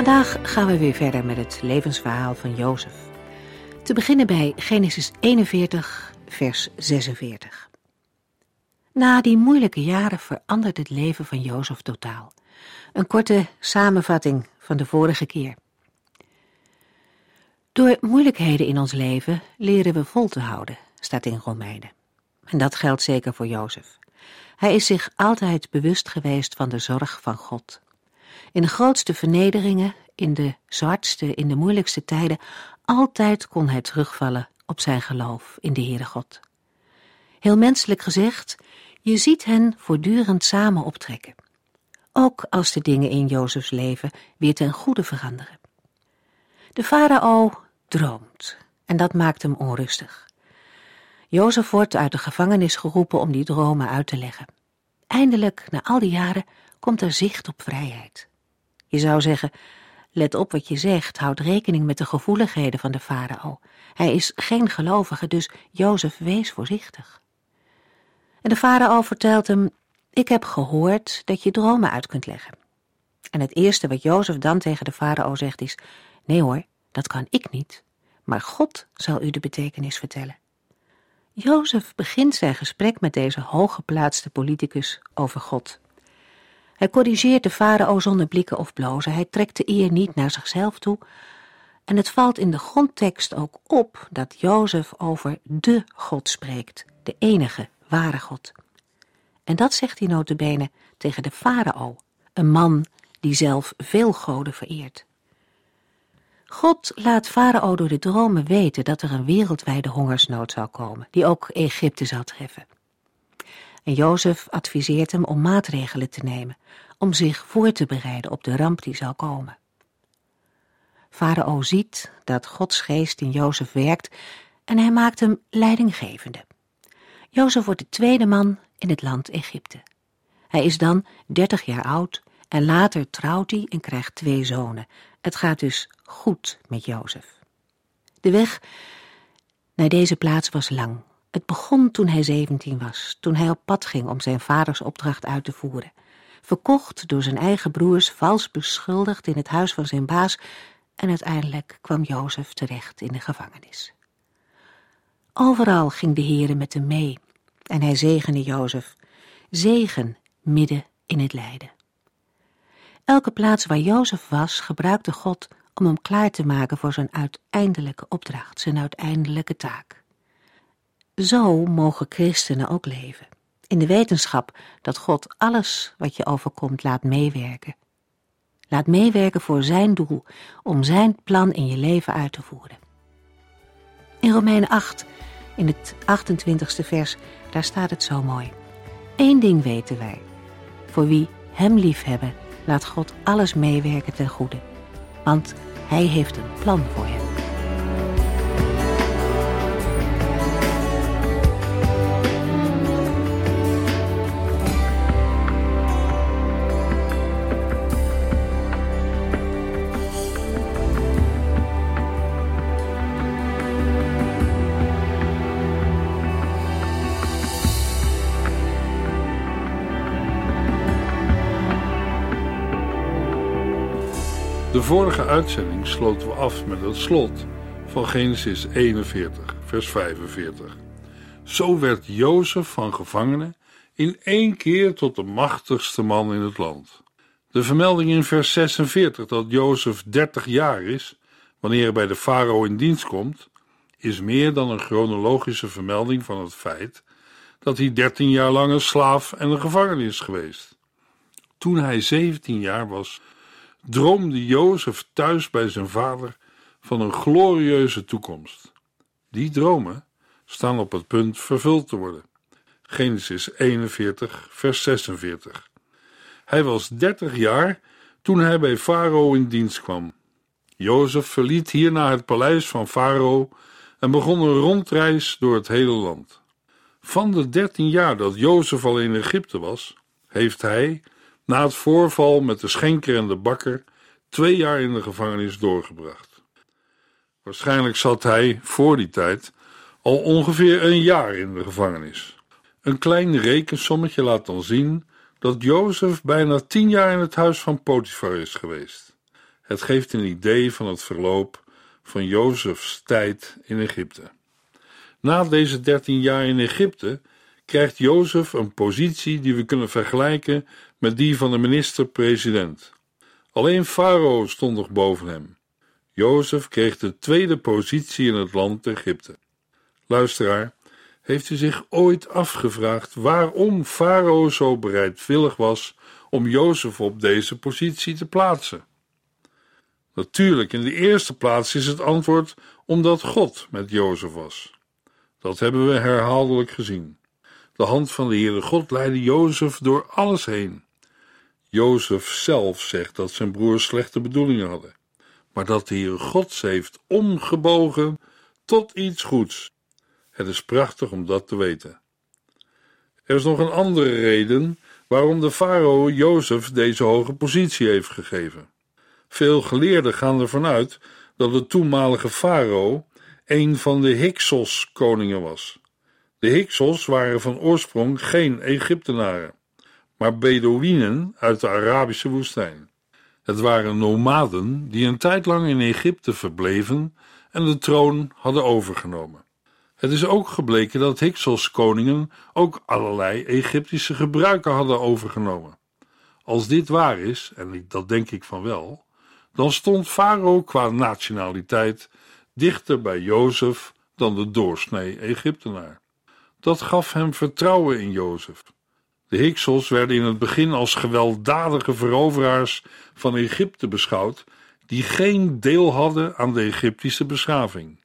Vandaag gaan we weer verder met het levensverhaal van Jozef. Te beginnen bij Genesis 41, vers 46. Na die moeilijke jaren verandert het leven van Jozef totaal. Een korte samenvatting van de vorige keer. Door moeilijkheden in ons leven leren we vol te houden, staat in Romeinen. En dat geldt zeker voor Jozef. Hij is zich altijd bewust geweest van de zorg van God. In de grootste vernederingen, in de zwartste, in de moeilijkste tijden, altijd kon hij terugvallen op zijn geloof in de Heere God. Heel menselijk gezegd, je ziet hen voortdurend samen optrekken. Ook als de dingen in Jozefs leven weer ten goede veranderen. De farao droomt en dat maakt hem onrustig. Jozef wordt uit de gevangenis geroepen om die dromen uit te leggen. Eindelijk, na al die jaren, komt er zicht op vrijheid. Je zou zeggen, let op wat je zegt, houd rekening met de gevoeligheden van de farao. Hij is geen gelovige, dus Jozef wees voorzichtig. En de farao vertelt hem, ik heb gehoord dat je dromen uit kunt leggen. En het eerste wat Jozef dan tegen de farao zegt is, nee hoor, dat kan ik niet, maar God zal u de betekenis vertellen. Jozef begint zijn gesprek met deze hooggeplaatste politicus over God. Hij corrigeert de farao zonder blikken of blozen. Hij trekt de eer niet naar zichzelf toe. En het valt in de grondtekst ook op dat Jozef over de God spreekt, de enige, ware God. En dat zegt hij notabene tegen de farao, een man die zelf veel goden vereert. God laat farao door de dromen weten dat er een wereldwijde hongersnood zal komen, die ook Egypte zal treffen. En Jozef adviseert hem om maatregelen te nemen, om zich voor te bereiden op de ramp die zal komen. Farao ziet dat Gods geest in Jozef werkt en hij maakt hem leidinggevende. Jozef wordt de tweede man in het land Egypte. Hij is dan dertig jaar oud en later trouwt hij en krijgt twee zonen. Het gaat dus goed met Jozef. De weg naar deze plaats was lang. Het begon toen hij zeventien was, toen hij op pad ging om zijn vaders opdracht uit te voeren. Verkocht door zijn eigen broers, vals beschuldigd in het huis van zijn baas en uiteindelijk kwam Jozef terecht in de gevangenis. Overal ging de Heere met hem mee en hij zegende Jozef, zegen midden in het lijden. Elke plaats waar Jozef was, gebruikte God om hem klaar te maken voor zijn uiteindelijke opdracht, zijn uiteindelijke taak. Zo mogen christenen ook leven, in de wetenschap dat God alles wat je overkomt laat meewerken. Laat meewerken voor zijn doel, om zijn plan in je leven uit te voeren. In Romeinen 8, in het 28ste vers, daar staat het zo mooi. Eén ding weten wij. Voor wie hem liefhebben, laat God alles meewerken ten goede. Want hij heeft een plan voor hem. Vorige uitzending sloten we af met het slot van Genesis 41, vers 45. Zo werd Jozef van gevangenen in één keer tot de machtigste man in het land. De vermelding in vers 46 dat Jozef 30 jaar is, wanneer hij bij de farao in dienst komt, is meer dan een chronologische vermelding van het feit dat hij 13 jaar lang een slaaf en een gevangen is geweest. Toen hij 17 jaar was, droomde Jozef thuis bij zijn vader van een glorieuze toekomst. Die dromen staan op het punt vervuld te worden. Genesis 41, vers 46. Hij was dertig jaar toen hij bij Farao in dienst kwam. Jozef verliet hierna het paleis van Farao en begon een rondreis door het hele land. Van de dertien jaar dat Jozef al in Egypte was, heeft hij, na het voorval met de schenker en de bakker, twee jaar in de gevangenis doorgebracht. Waarschijnlijk zat hij, voor die tijd, al ongeveer een jaar in de gevangenis. Een klein rekensommetje laat dan zien dat Jozef bijna tien jaar in het huis van Potifar is geweest. Het geeft een idee van het verloop van Jozefs tijd in Egypte. Na deze dertien jaar in Egypte krijgt Jozef een positie die we kunnen vergelijken met die van de minister-president. Alleen Farao stond nog boven hem. Jozef kreeg de tweede positie in het land Egypte. Luisteraar, heeft u zich ooit afgevraagd waarom Farao zo bereidwillig was om Jozef op deze positie te plaatsen? Natuurlijk, in de eerste plaats is het antwoord omdat God met Jozef was. Dat hebben we herhaaldelijk gezien. De hand van de Heere God leidde Jozef door alles heen. Jozef zelf zegt dat zijn broers slechte bedoelingen hadden, maar dat de Heere God ze heeft omgebogen tot iets goeds. Het is prachtig om dat te weten. Er is nog een andere reden waarom de farao Jozef deze hoge positie heeft gegeven. Veel geleerden gaan ervan uit dat de toenmalige farao een van de Hyksos-koningen was. De Hyksos waren van oorsprong geen Egyptenaren, maar Bedouinen uit de Arabische woestijn. Het waren nomaden die een tijd lang in Egypte verbleven en de troon hadden overgenomen. Het is ook gebleken dat Hyksos koningen ook allerlei Egyptische gebruiken hadden overgenomen. Als dit waar is, en dat denk ik van wel, dan stond Farao qua nationaliteit dichter bij Jozef dan de doorsnee Egyptenaar. Dat gaf hem vertrouwen in Jozef. De Hyksos werden in het begin als gewelddadige veroveraars van Egypte beschouwd, die geen deel hadden aan de Egyptische beschaving.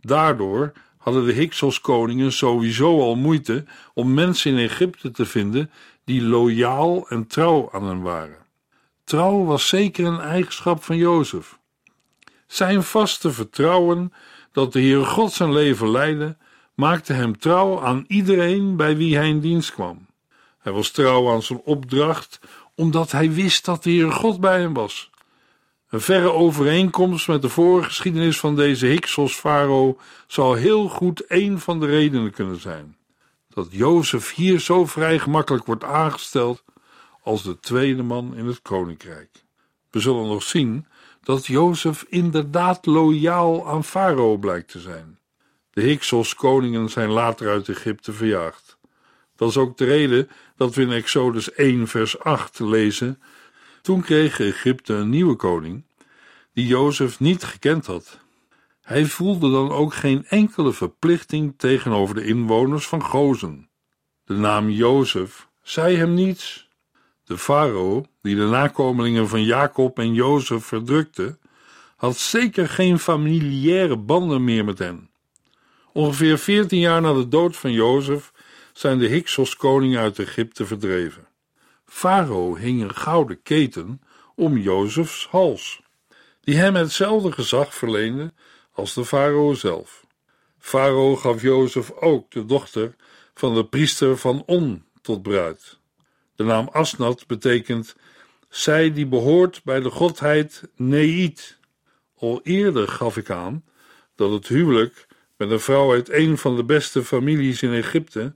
Daardoor hadden de Hyksos-koningen sowieso al moeite om mensen in Egypte te vinden die loyaal en trouw aan hen waren. Trouw was zeker een eigenschap van Jozef. Zijn vaste vertrouwen dat de Heer God zijn leven leidde, maakte hem trouw aan iedereen bij wie hij in dienst kwam. Hij was trouw aan zijn opdracht, omdat hij wist dat de Heer God bij hem was. Een verre overeenkomst met de voorgeschiedenis van deze Hyksos farao zou heel goed een van de redenen kunnen zijn. Dat Jozef hier zo vrij gemakkelijk wordt aangesteld als de tweede man in het koninkrijk. We zullen nog zien dat Jozef inderdaad loyaal aan farao blijkt te zijn. De Hyksos koningen zijn later uit Egypte verjaagd. Dat is ook de reden dat we in Exodus 1 vers 8 lezen toen kreeg Egypte een nieuwe koning, die Jozef niet gekend had. Hij voelde dan ook geen enkele verplichting tegenover de inwoners van Gozen. De naam Jozef zei hem niets. De farao, die de nakomelingen van Jacob en Jozef verdrukte, had zeker geen familiaire banden meer met hen. Ongeveer veertien jaar na de dood van Jozef zijn de Hyksos koningen uit Egypte verdreven. Farao hing een gouden keten om Jozefs hals, die hem hetzelfde gezag verleende als de farao zelf. Farao gaf Jozef ook de dochter van de priester van On tot bruid. De naam Asnat betekent zij die behoort bij de godheid Neid. Al eerder gaf ik aan dat het huwelijk met een vrouw uit een van de beste families in Egypte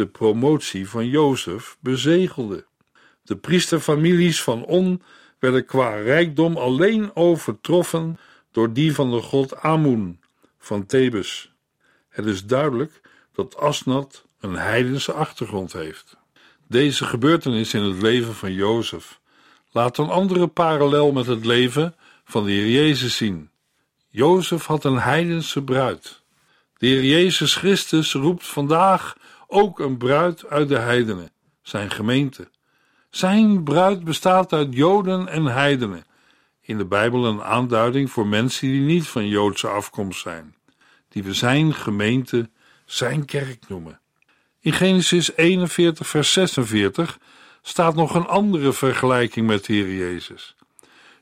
de promotie van Jozef bezegelde. De priesterfamilies van On werden qua rijkdom alleen overtroffen door die van de god Amun van Thebes. Het is duidelijk dat Asnat een heidense achtergrond heeft. Deze gebeurtenis in het leven van Jozef laat een andere parallel met het leven van de Heer Jezus zien. Jozef had een heidense bruid. De Heer Jezus Christus roept vandaag ook een bruid uit de heidenen, zijn gemeente. Zijn bruid bestaat uit Joden en heidenen. In de Bijbel een aanduiding voor mensen die niet van Joodse afkomst zijn, die we zijn gemeente, zijn kerk noemen. In Genesis 41, vers 46 staat nog een andere vergelijking met de Heer Jezus.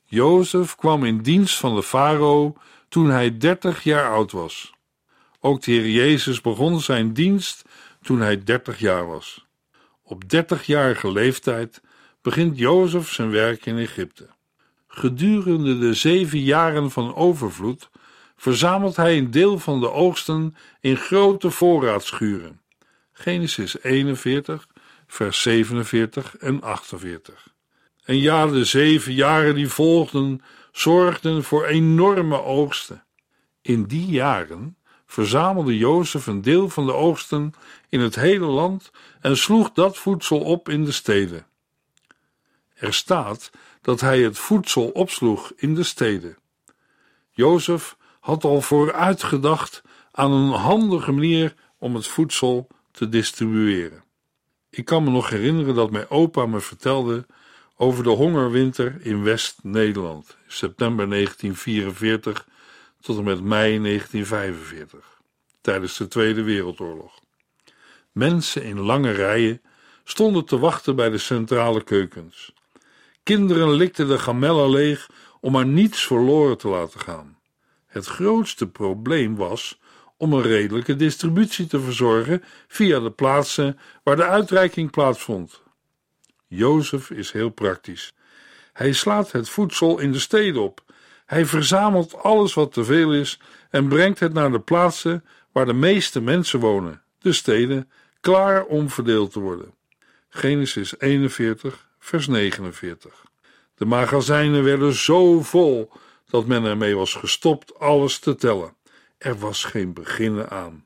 Jozef kwam in dienst van de farao toen hij dertig jaar oud was. Ook de Heer Jezus begon zijn dienst toen hij dertig jaar was. Op dertigjarige leeftijd begint Jozef zijn werk in Egypte. Gedurende de zeven jaren van overvloed verzamelt hij een deel van de oogsten in grote voorraadschuren. Genesis 41, vers 47 en 48. En ja, de zeven jaren die volgden zorgden voor enorme oogsten. In die jaren verzamelde Jozef een deel van de oogsten in het hele land en sloeg dat voedsel op in de steden. Er staat dat hij het voedsel opsloeg in de steden. Jozef had al vooruitgedacht aan een handige manier om het voedsel te distribueren. Ik kan me nog herinneren dat mijn opa me vertelde over de hongerwinter in West-Nederland, september 1944 tot en met mei 1945, tijdens de Tweede Wereldoorlog. Mensen in lange rijen stonden te wachten bij de centrale keukens. Kinderen likten de gamellen leeg om maar niets verloren te laten gaan. Het grootste probleem was om een redelijke distributie te verzorgen via de plaatsen waar de uitreiking plaatsvond. Jozef is heel praktisch. Hij slaat het voedsel in de steden op. Hij verzamelt alles wat te veel is en brengt het naar de plaatsen waar de meeste mensen wonen, de steden, klaar om verdeeld te worden. Genesis 41, vers 49. De magazijnen werden zo vol dat men ermee was gestopt alles te tellen. Er was geen beginnen aan.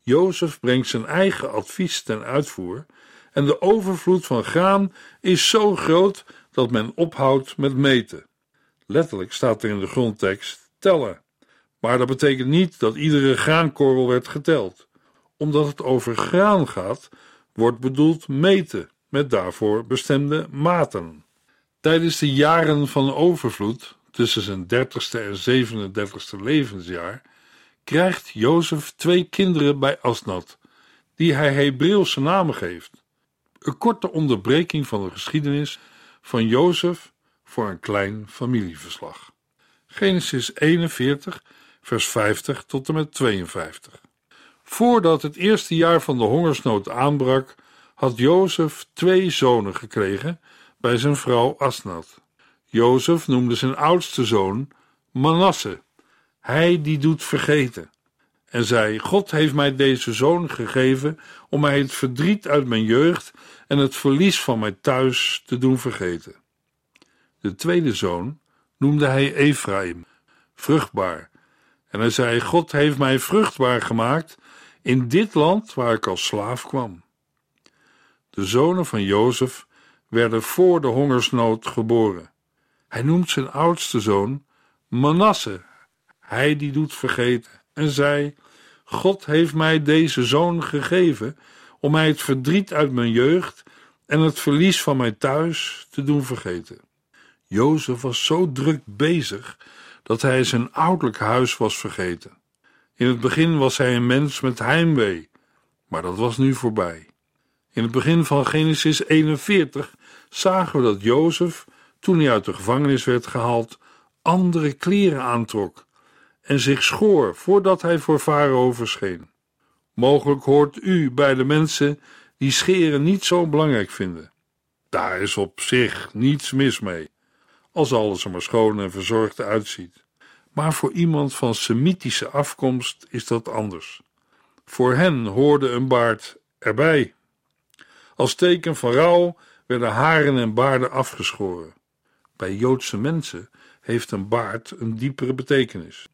Jozef brengt zijn eigen advies ten uitvoer en de overvloed van graan is zo groot dat men ophoudt met meten. Letterlijk staat er in de grondtekst tellen. Maar dat betekent niet dat iedere graankorrel werd geteld. Omdat het over graan gaat, wordt bedoeld meten met daarvoor bestemde maten. Tijdens de jaren van overvloed, tussen zijn dertigste en 37ste levensjaar, krijgt Jozef twee kinderen bij Asnat, die hij Hebreeuwse namen geeft. Een korte onderbreking van de geschiedenis van Jozef voor een klein familieverslag. Genesis 41, vers 50 tot en met 52. Voordat het eerste jaar van de hongersnood aanbrak, had Jozef twee zonen gekregen bij zijn vrouw Asnat. Jozef noemde zijn oudste zoon Manasse, hij die doet vergeten, en zei: God heeft mij deze zoon gegeven om mij het verdriet uit mijn jeugd en het verlies van mijn thuis te doen vergeten. De tweede zoon noemde hij Ephraim, vruchtbaar, en hij zei: God heeft mij vruchtbaar gemaakt in dit land waar ik als slaaf kwam. De zonen van Jozef werden voor de hongersnood geboren. Hij noemt zijn oudste zoon Manasse, hij die doet vergeten, en zei: God heeft mij deze zoon gegeven om mij het verdriet uit mijn jeugd en het verlies van mijn thuis te doen vergeten. Jozef was zo druk bezig dat hij zijn ouderlijk huis was vergeten. In het begin was hij een mens met heimwee, maar dat was nu voorbij. In het begin van Genesis 41 zagen we dat Jozef, toen hij uit de gevangenis werd gehaald, andere kleren aantrok en zich schoor voordat hij voor Farao verscheen. Mogelijk hoort u bij de mensen die scheren niet zo belangrijk vinden. Daar is op zich niets mis mee, als alles er maar schoon en verzorgd uitziet. Maar voor iemand van Semitische afkomst is dat anders. Voor hen hoorde een baard erbij. Als teken van rouw werden haren en baarden afgeschoren. Bij Joodse mensen heeft een baard een diepere betekenis.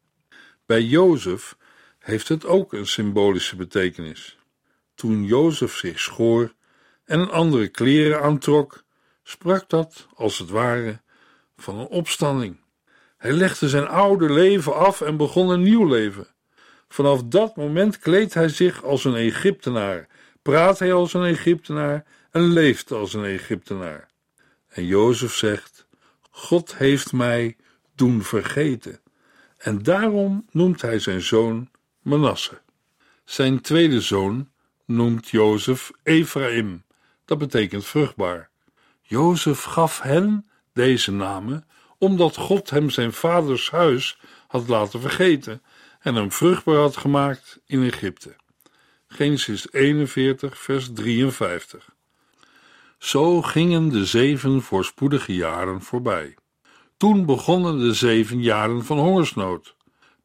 Bij Jozef heeft het ook een symbolische betekenis. Toen Jozef zich schoor en andere kleren aantrok, sprak dat, als het ware, van een opstanding. Hij legde zijn oude leven af en begon een nieuw leven. Vanaf dat moment kleedt hij zich als een Egyptenaar, praat hij als een Egyptenaar en leeft als een Egyptenaar. En Jozef zegt: God heeft mij doen vergeten. En daarom noemt hij zijn zoon Manasse. Zijn tweede zoon noemt Jozef Ephraim, dat betekent vruchtbaar. Jozef gaf hen deze namen omdat God hem zijn vaders huis had laten vergeten en hem vruchtbaar had gemaakt in Egypte. Genesis 41, vers 53. Zo gingen de zeven voorspoedige jaren voorbij. Toen begonnen de zeven jaren van hongersnood,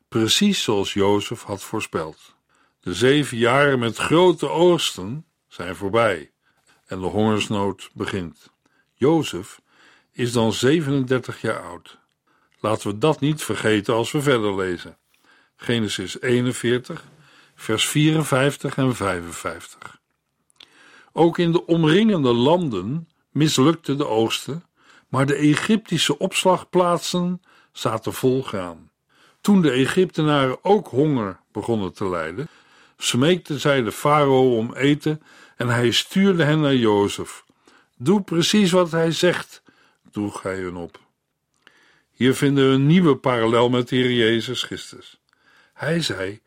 precies zoals Jozef had voorspeld. De zeven jaren met grote oogsten zijn voorbij en de hongersnood begint. Jozef is dan 37 jaar oud. Laten we dat niet vergeten als we verder lezen. Genesis 41, vers 54 en 55. Ook in de omringende landen mislukte de oogsten, maar de Egyptische opslagplaatsen zaten vol graan. Toen de Egyptenaren ook honger begonnen te lijden, smeekten zij de farao om eten en hij stuurde hen naar Jozef. Doe precies wat hij zegt, droeg hij hun op. Hier vinden we een nieuwe parallel met de Heer Jezus Christus. Hij zei: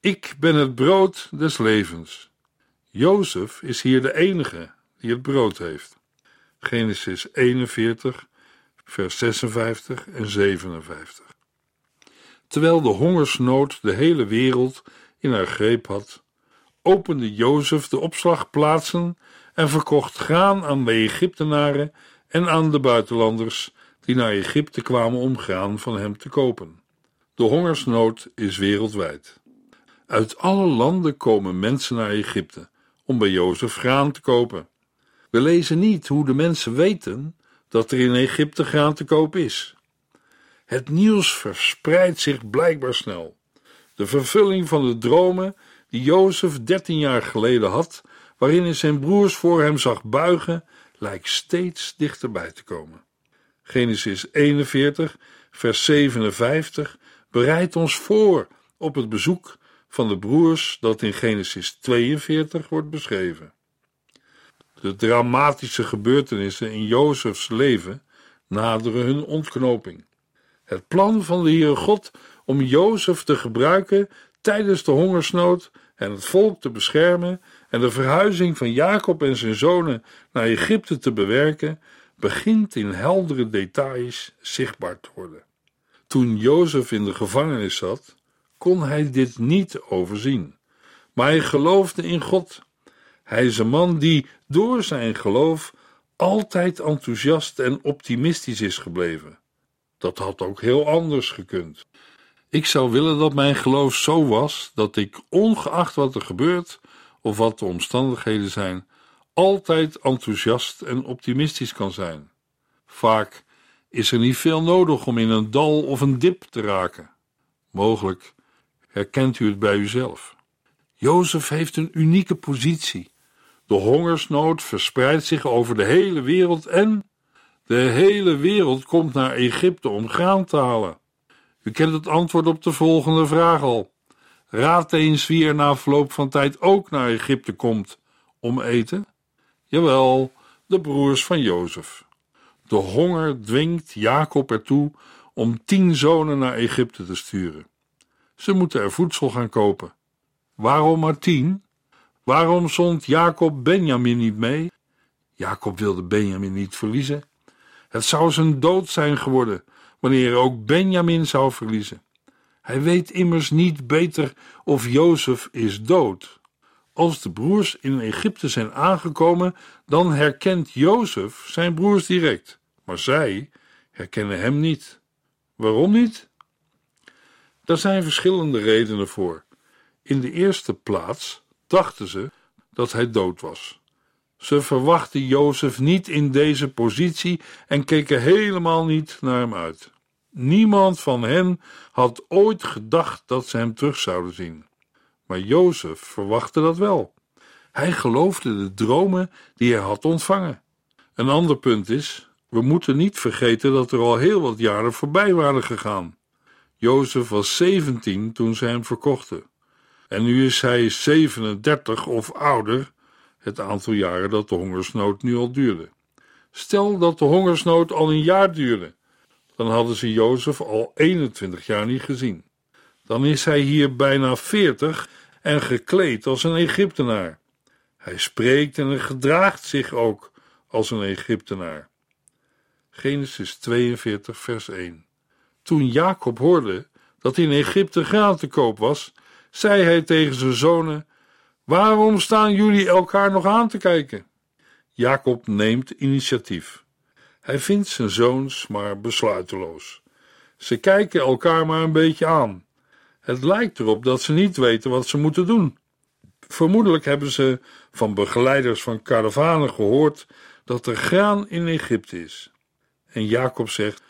Ik ben het brood des levens. Jozef is hier de enige die het brood heeft. Genesis 41, vers 56 en 57. Terwijl de hongersnood de hele wereld in haar greep had, opende Jozef de opslagplaatsen en verkocht graan aan de Egyptenaren en aan de buitenlanders die naar Egypte kwamen om graan van hem te kopen. De hongersnood is wereldwijd. Uit alle landen komen mensen naar Egypte om bij Jozef graan te kopen. We lezen niet hoe de mensen weten dat er in Egypte graan te koop is. Het nieuws verspreidt zich blijkbaar snel. De vervulling van de dromen die Jozef dertien jaar geleden had, waarin hij zijn broers voor hem zag buigen, lijkt steeds dichterbij te komen. Genesis 41, vers 57 bereidt ons voor op het bezoek van de broers dat in Genesis 42 wordt beschreven. De dramatische gebeurtenissen in Jozefs leven naderen hun ontknoping. Het plan van de Heere God om Jozef te gebruiken tijdens de hongersnood en het volk te beschermen en de verhuizing van Jacob en zijn zonen naar Egypte te bewerken, begint in heldere details zichtbaar te worden. Toen Jozef in de gevangenis zat, kon hij dit niet overzien, maar hij geloofde in God. Hij is een man die door zijn geloof altijd enthousiast en optimistisch is gebleven. Dat had ook heel anders gekund. Ik zou willen dat mijn geloof zo was dat ik, ongeacht wat er gebeurt of wat de omstandigheden zijn, altijd enthousiast en optimistisch kan zijn. Vaak is er niet veel nodig om in een dal of een dip te raken. Mogelijk herkent u het bij uzelf. Jozef heeft een unieke positie. De hongersnood verspreidt zich over de hele wereld en de hele wereld komt naar Egypte om graan te halen. U kent het antwoord op de volgende vraag al. Raad eens wie er na verloop van tijd ook naar Egypte komt om eten. Jawel, de broers van Jozef. De honger dwingt Jacob ertoe om tien zonen naar Egypte te sturen. Ze moeten er voedsel gaan kopen. Waarom maar tien? Waarom zond Jacob Benjamin niet mee? Jacob wilde Benjamin niet verliezen. Het zou zijn dood zijn geworden wanneer ook Benjamin zou verliezen. Hij weet immers niet beter of Jozef is dood. Als de broers in Egypte zijn aangekomen, dan herkent Jozef zijn broers direct, maar zij herkennen hem niet. Waarom niet? Daar zijn verschillende redenen voor. In de eerste plaats dachten ze dat hij dood was. Ze verwachten Jozef niet in deze positie en keken helemaal niet naar hem uit. Niemand van hen had ooit gedacht dat ze hem terug zouden zien. Maar Jozef verwachtte dat wel. Hij geloofde de dromen die hij had ontvangen. Een ander punt is: we moeten niet vergeten dat er al heel wat jaren voorbij waren gegaan. Jozef was 17 toen ze hem verkochten. En nu is hij 37 of ouder, het aantal jaren dat de hongersnood nu al duurde. Stel dat de hongersnood al een jaar duurde, dan hadden ze Jozef al 21 jaar niet gezien. Dan is hij hier bijna 40 en gekleed als een Egyptenaar. Hij spreekt en gedraagt zich ook als een Egyptenaar. Genesis 42, vers 1. Toen Jacob hoorde dat in Egypte graan te koop was, zei hij tegen zijn zonen: Waarom staan jullie elkaar nog aan te kijken? Jacob neemt initiatief. Hij vindt zijn zoons maar besluiteloos. Ze kijken elkaar maar een beetje aan. Het lijkt erop dat ze niet weten wat ze moeten doen. Vermoedelijk hebben ze van begeleiders van karavanen gehoord dat er graan in Egypte is. En Jacob zegt: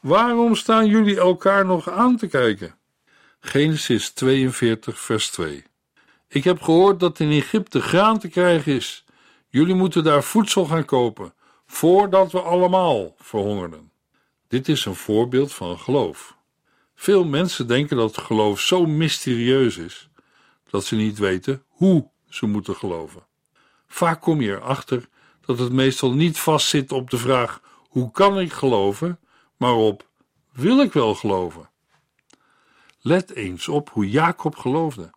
Waarom staan jullie elkaar nog aan te kijken? Genesis 42, vers 2. Ik heb gehoord dat in Egypte graan te krijgen is. Jullie moeten daar voedsel gaan kopen, voordat we allemaal verhongerden. Dit is een voorbeeld van geloof. Veel mensen denken dat geloof zo mysterieus is dat ze niet weten hoe ze moeten geloven. Vaak kom je erachter dat het meestal niet vastzit op de vraag: hoe kan ik geloven, maar op: wil ik wel geloven? Let eens op hoe Jacob geloofde.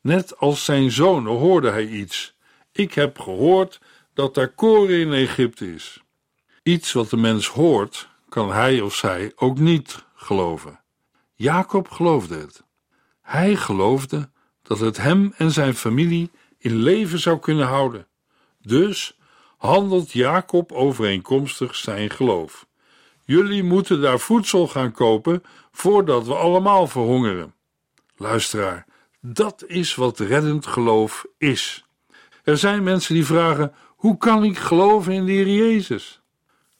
Net als zijn zonen hoorde hij iets. Ik heb gehoord dat er koren in Egypte is. Iets wat de mens hoort, kan hij of zij ook niet geloven. Jacob geloofde het. Hij geloofde dat het hem en zijn familie in leven zou kunnen houden. Dus handelt Jacob overeenkomstig zijn geloof. Jullie moeten daar voedsel gaan kopen voordat we allemaal verhongeren. Luisteraar, dat is wat reddend geloof is. Er zijn mensen die vragen: hoe kan ik geloven in de Heer Jezus?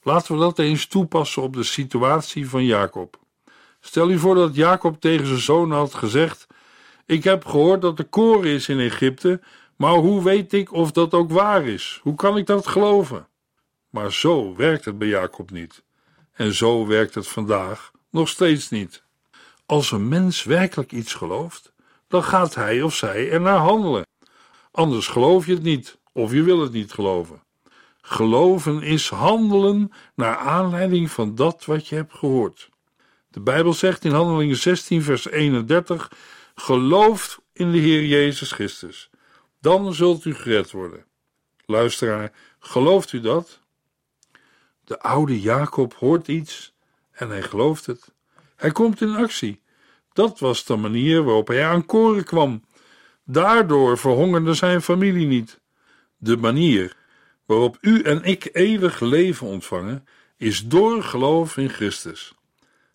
Laten we dat eens toepassen op de situatie van Jacob. Stel u voor dat Jacob tegen zijn zoon had gezegd: Ik heb gehoord dat er koren is in Egypte, maar hoe weet ik of dat ook waar is? Hoe kan ik dat geloven? Maar zo werkt het bij Jacob niet. En zo werkt het vandaag nog steeds niet. Als een mens werkelijk iets gelooft, dan gaat hij of zij er naar handelen. Anders geloof je het niet, of je wil het niet geloven. Geloven is handelen naar aanleiding van dat wat je hebt gehoord. De Bijbel zegt in Handelingen 16, vers 31: Gelooft in de Heer Jezus Christus, dan zult u gered worden. Luisteraar, gelooft u dat? De oude Jacob hoort iets en hij gelooft het. Hij komt in actie. Dat was de manier waarop hij aan koren kwam. Daardoor verhongerde zijn familie niet. De manier waarop u en ik eeuwig leven ontvangen, is door geloof in Christus.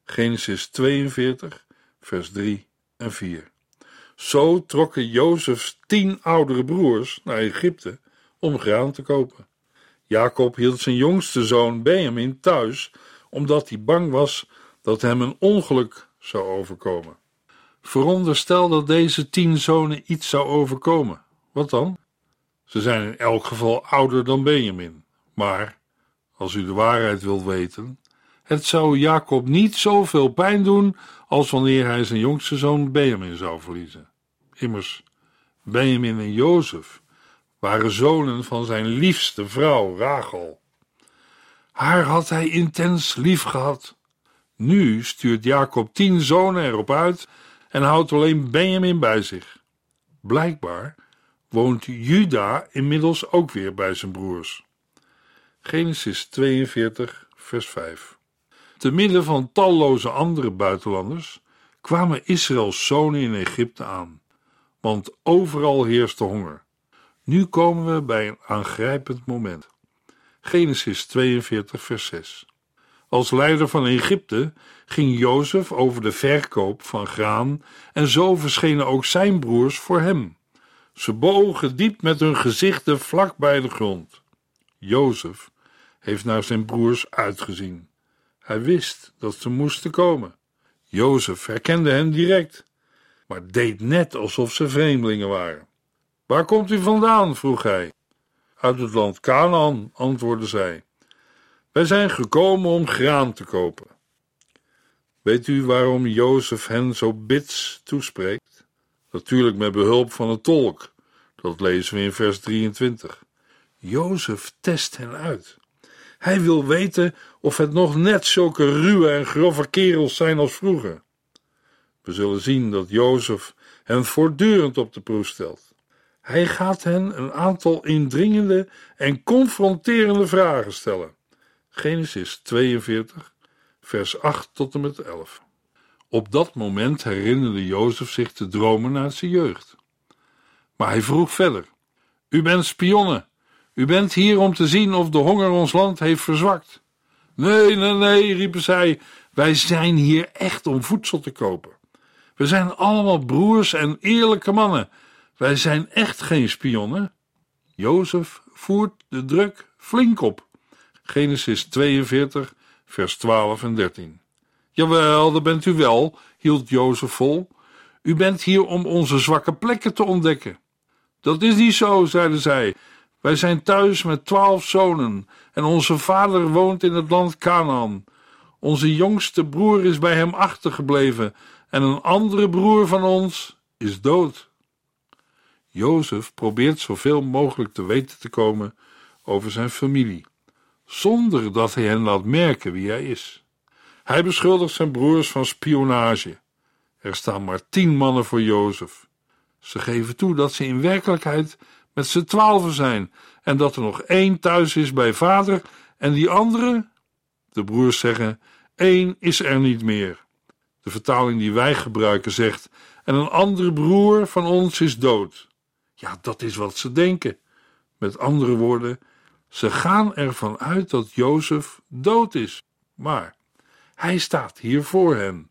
Genesis 42, vers 3 en 4. Zo trokken Jozefs tien oudere broers naar Egypte om graan te kopen. Jacob hield zijn jongste zoon Benjamin thuis, omdat hij bang was dat hem een ongeluk zou overkomen. Veronderstel dat deze tien zonen iets zou overkomen. Wat dan? Ze zijn in elk geval ouder dan Benjamin. Maar, als u de waarheid wilt weten, het zou Jacob niet zoveel pijn doen als wanneer hij zijn jongste zoon Benjamin zou verliezen. Immers, Benjamin en Jozef waren zonen van zijn liefste vrouw Rachel. Haar had hij intens lief gehad. Nu stuurt Jacob tien zonen erop uit en houdt alleen Benjamin bij zich. Blijkbaar woont Juda inmiddels ook weer bij zijn broers. Genesis 42, vers 5. Te midden van talloze andere buitenlanders kwamen Israëls zonen in Egypte aan, want overal heerste honger. Nu komen we bij een aangrijpend moment. Genesis 42, vers 6. Als leider van Egypte ging Jozef over de verkoop van graan en zo verschenen ook zijn broers voor hem. Ze bogen diep met hun gezichten vlak bij de grond. Jozef heeft naar zijn broers uitgezien. Hij wist dat ze moesten komen. Jozef herkende hen direct, maar deed net alsof ze vreemdelingen waren. Waar komt u vandaan? vroeg hij. Uit het land Canaan, antwoordde zij. Wij zijn gekomen om graan te kopen. Weet u waarom Jozef hen zo bits toespreekt? Natuurlijk met behulp van een tolk. Dat lezen we in vers 23. Jozef test hen uit. Hij wil weten of het nog net zulke ruwe en grove kerels zijn als vroeger. We zullen zien dat Jozef hen voortdurend op de proef stelt. Hij gaat hen een aantal indringende en confronterende vragen stellen. Genesis 42, vers 8 tot en met 11. Op dat moment herinnerde Jozef zich de dromen naar zijn jeugd. Maar hij vroeg verder: U bent spionnen. U bent hier om te zien of de honger ons land heeft verzwakt. Nee, nee, nee, riepen zij. Wij zijn hier echt om voedsel te kopen. We zijn allemaal broers en eerlijke mannen. Wij zijn echt geen spionnen. Jozef voert de druk flink op. Genesis 42, vers 12 en 13. Jawel, dat bent u wel, hield Jozef vol. U bent hier om onze zwakke plekken te ontdekken. Dat is niet zo, zeiden zij. Wij zijn thuis met twaalf zonen en onze vader woont in het land Canaan. Onze jongste broer is bij hem achtergebleven en een andere broer van ons is dood. Jozef probeert zoveel mogelijk te weten te komen over zijn familie, zonder dat hij hen laat merken wie hij is. Hij beschuldigt zijn broers van spionage. Er staan maar tien mannen voor Jozef. Ze geven toe dat ze in werkelijkheid met z'n twaalfen zijn en dat er nog één thuis is bij vader en die andere, de broers zeggen, één is er niet meer. De vertaling die wij gebruiken zegt, en een andere broer van ons is dood. Ja, dat is wat ze denken. Met andere woorden, ze gaan ervan uit dat Jozef dood is. Maar hij staat hier voor hen.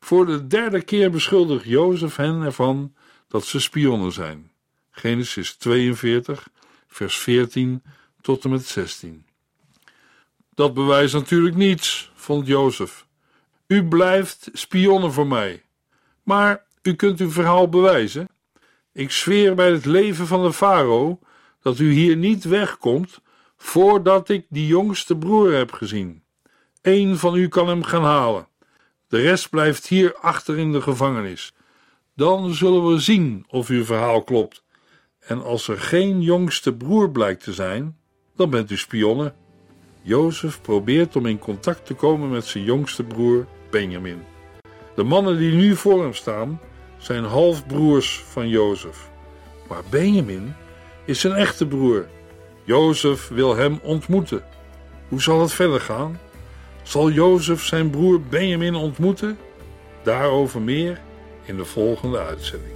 Voor de derde keer beschuldigt Jozef hen ervan dat ze spionnen zijn. Genesis 42, vers 14 tot en met 16. Dat bewijst natuurlijk niets, vond Jozef. U blijft spionnen voor mij. Maar u kunt uw verhaal bewijzen. Ik zweer bij het leven van de farao dat u hier niet wegkomt voordat ik die jongste broer heb gezien. Eén van u kan hem gaan halen. De rest blijft hier achter in de gevangenis. Dan zullen we zien of uw verhaal klopt. En als er geen jongste broer blijkt te zijn, dan bent u spionne. Jozef probeert om in contact te komen met zijn jongste broer Benjamin. De mannen die nu voor hem staan, zijn halfbroers van Jozef. Maar Benjamin is zijn echte broer. Jozef wil hem ontmoeten. Hoe zal het verder gaan? Zal Jozef zijn broer Benjamin ontmoeten? Daarover meer in de volgende uitzending.